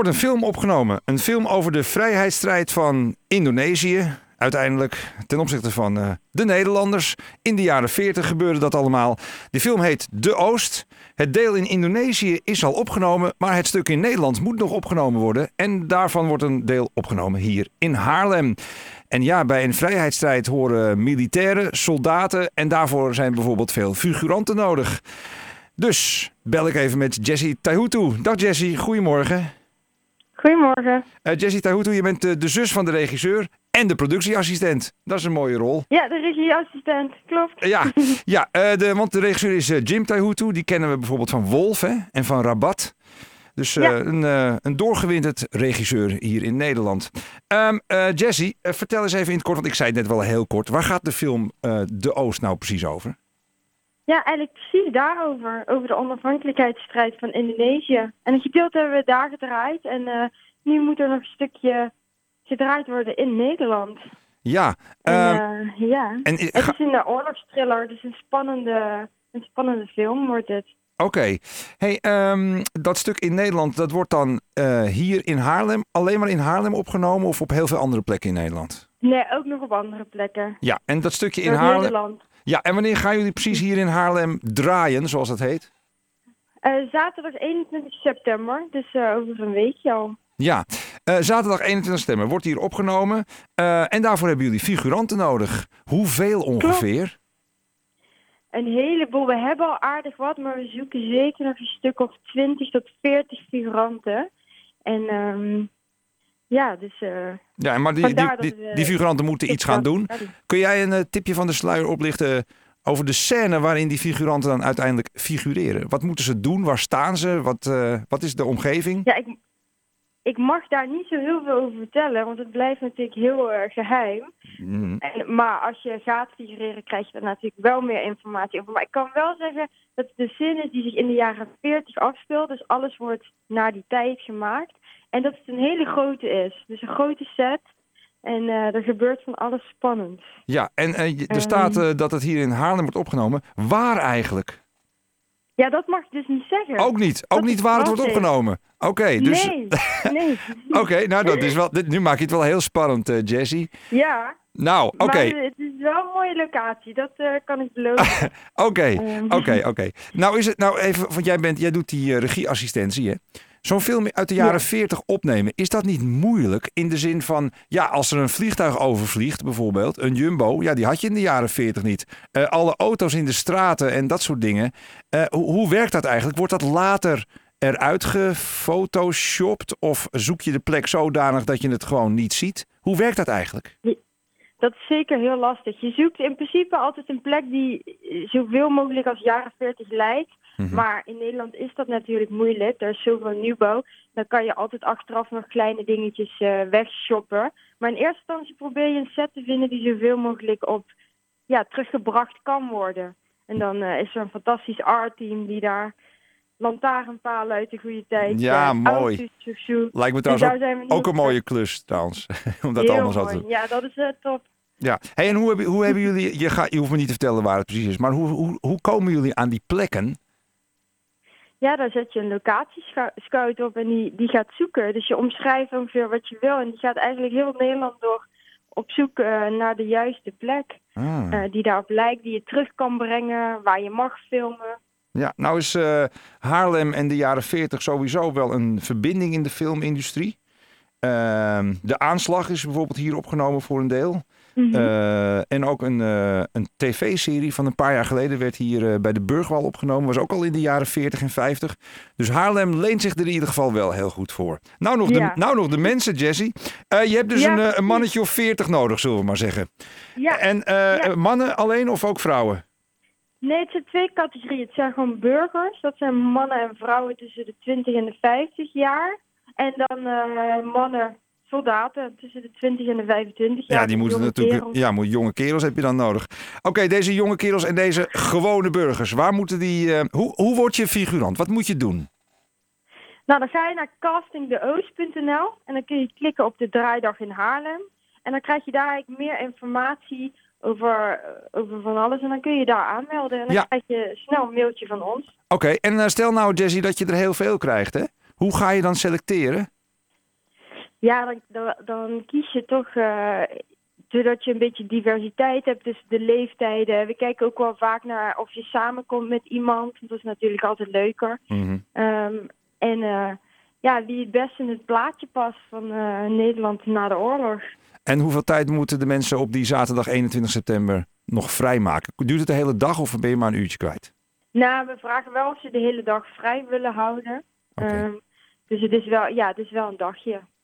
wordt een film opgenomen. Een film over de vrijheidsstrijd van Indonesië. Uiteindelijk ten opzichte van eh, de Nederlanders. In de jaren 40 gebeurde dat allemaal. Die film heet De Oost. Het deel in Indonesië is al opgenomen, maar het stuk in Nederland moet nog opgenomen worden. En daarvan wordt een deel opgenomen hier in Haarlem. En ja, bij een vrijheidsstrijd horen militairen, soldaten en daarvoor zijn bijvoorbeeld veel figuranten nodig. Dus bel ik even met Jessie Taihutu. Dag Jessie, goedemorgen. Goedemorgen. Uh, Jessie Taihutu, je bent de, de zus van de regisseur en de productieassistent. Dat is een mooie rol. Ja, de regieassistent, klopt. Ja, ja uh, de, want de regisseur is Jim Taihutu. Die kennen we bijvoorbeeld van Wolf hè, en van Rabat. Dus ja. een, een doorgewinterd regisseur hier in Nederland. Um, uh, Jessie, vertel eens even in het kort, want ik zei het net wel heel kort. Waar gaat de film De Oost nou precies over? Ja, eigenlijk precies daarover. Over de onafhankelijkheidsstrijd van Indonesië. En een gedeelte hebben we daar gedraaid. En nu moet er nog een stukje gedraaid worden in Nederland. Ja. En, ja. En, het is een oorlogstriller, dus een spannende, een spannende film wordt het. Oké. Okay. Hey, um, dat stuk in Nederland, dat wordt dan hier in Haarlem, alleen maar in Haarlem opgenomen of op heel veel andere plekken in Nederland? Nee, ook nog op andere plekken. Ja, en dat stukje in Haarlem. Nederland. Ja, en wanneer gaan jullie precies hier in Haarlem draaien, zoals dat heet? Uh, zaterdag 21 september, dus uh, over een weekje al. Ja, zaterdag 21 september wordt hier opgenomen. en daarvoor hebben jullie figuranten nodig. Hoeveel ongeveer? Klopt. Een heleboel. We hebben al aardig wat, maar we zoeken zeker nog een stuk of 20 tot 40 figuranten. En um, ja, dus. Uh, ja, maar die, die, die, figuranten moeten iets gaan doen. Kun jij een uh, tipje van de sluier oplichten over de scène waarin die figuranten dan uiteindelijk figureren? Wat moeten ze doen? Waar staan ze? Wat, uh, wat is de omgeving? Ja, ik, ik mag daar niet zo heel veel over vertellen, want het blijft natuurlijk heel uh, geheim. Mm. En, maar als je gaat figureren, krijg je er natuurlijk wel meer informatie over. Maar ik kan wel zeggen dat het de zin is die zich in de jaren 40 afspeelt. Dus alles wordt na die tijd gemaakt. En dat het een hele grote is. Dus een grote set. En uh, er gebeurt van alles spannends. Ja, en uh, er staat uh, dat het hier in Haarlem wordt opgenomen. Waar eigenlijk? Ja, dat mag ik dus niet zeggen. Ook niet? Ook dat niet waar het wordt opgenomen? Oké, okay, dus... Nee, nee. Oké, okay, nou dat is wel... Dit, nu maak je het wel heel spannend, uh, Jessie. Ja. Nou, oké. Okay. het is wel een mooie locatie, dat uh, kan ik beloven. Oké, oké, oké. Nou is het nou even, want jij, bent, jij doet die uh, regieassistentie, hè? Zo'n film uit de jaren ja. 40 opnemen, is dat niet moeilijk? In de zin van, ja, als er een vliegtuig overvliegt, bijvoorbeeld, een jumbo, ja, die had je in de jaren 40 niet. Uh, alle auto's in de straten en dat soort dingen. Uh, hoe, hoe werkt dat eigenlijk? Wordt dat later eruit gefotoshopt of zoek je de plek zodanig dat je het gewoon niet ziet? Hoe werkt dat eigenlijk? Dat is zeker heel lastig. Je zoekt in principe altijd een plek die zoveel mogelijk als jaren 40 lijkt. Mm-hmm. Maar in Nederland is dat natuurlijk moeilijk. Er is zoveel nieuwbouw. Dan kan je altijd achteraf nog kleine dingetjes uh, wegshoppen. Maar in eerste instantie probeer je een set te vinden die zoveel mogelijk op ja, teruggebracht kan worden. En dan uh, is er een fantastisch art team die daar lantaarnpalen uit de goede tijd. Ja, mooi. Lijkt me trouwens ook, ook een mooie klus trouwens. Om dat allemaal zo te Ja, dat is uh, top. Ja, hey, en hoe hebben, hoe hebben jullie, je, ga, je hoeft me niet te vertellen waar het precies is, maar hoe, hoe, hoe komen jullie aan die plekken? Ja, daar zet je een locatiescout op en die, die gaat zoeken. Dus je omschrijft ongeveer wat je wil en die gaat eigenlijk heel Nederland door op zoek uh, naar de juiste plek. Ah. Die daarop lijkt, die je terug kan brengen, waar je mag filmen. Ja, nou is uh, Haarlem en de jaren 40 sowieso wel een verbinding in de filmindustrie. Ehm, de aanslag is bijvoorbeeld hier opgenomen voor een deel. Mm -hmm. uh, en ook een, uh, een tv-serie van een paar jaar geleden werd hier bij de Burgwal opgenomen. Was ook al in de jaren 40 en 50. Dus Haarlem leent zich er in ieder geval wel heel goed voor. Nou nog, Ja. de, nou nog de mensen, Jessie. je hebt dus Ja, een, een mannetje of 40 nodig, zullen we maar zeggen. Ja, En mannen alleen of ook vrouwen? Nee, het zijn twee categorieën. Het zijn gewoon burgers. Dat zijn mannen en vrouwen tussen de 20 en de 50 jaar. En dan eh, mannen, soldaten tussen de 20 en de 25 jaar. Ja, die moeten natuurlijk. kerels. Ja, moet- jonge kerels heb je dan nodig. Oké, deze jonge kerels en deze gewone burgers. Waar moeten die. eh, hoe, hoe word je figurant? Wat moet je doen? Nou, dan ga je naar castingdeoost.nl en dan kun je klikken op de draaidag in Haarlem. En dan krijg je daar eigenlijk meer informatie over, over van alles. En dan kun je daar aanmelden. En dan Ja. krijg je snel een mailtje van ons. Oké, en eh, stel nou, Jessie, dat je er heel veel krijgt, hè? Hoe ga je dan selecteren? Ja, dan, dan, dan kies je toch, eh, doordat je een beetje diversiteit hebt tussen de leeftijden. We kijken ook wel vaak naar of je samenkomt met iemand. Dat is natuurlijk altijd leuker. Mhm. Ehm, en eh, ja, wie het best in het plaatje past van Nederland na de oorlog. En hoeveel tijd moeten de mensen op die zaterdag 21 september nog vrijmaken? Duurt het de hele dag of ben je maar een uurtje kwijt? Nou, we vragen wel of ze de hele dag vrij willen houden. Ehm, dus het is wel, ja, het is wel een dagje.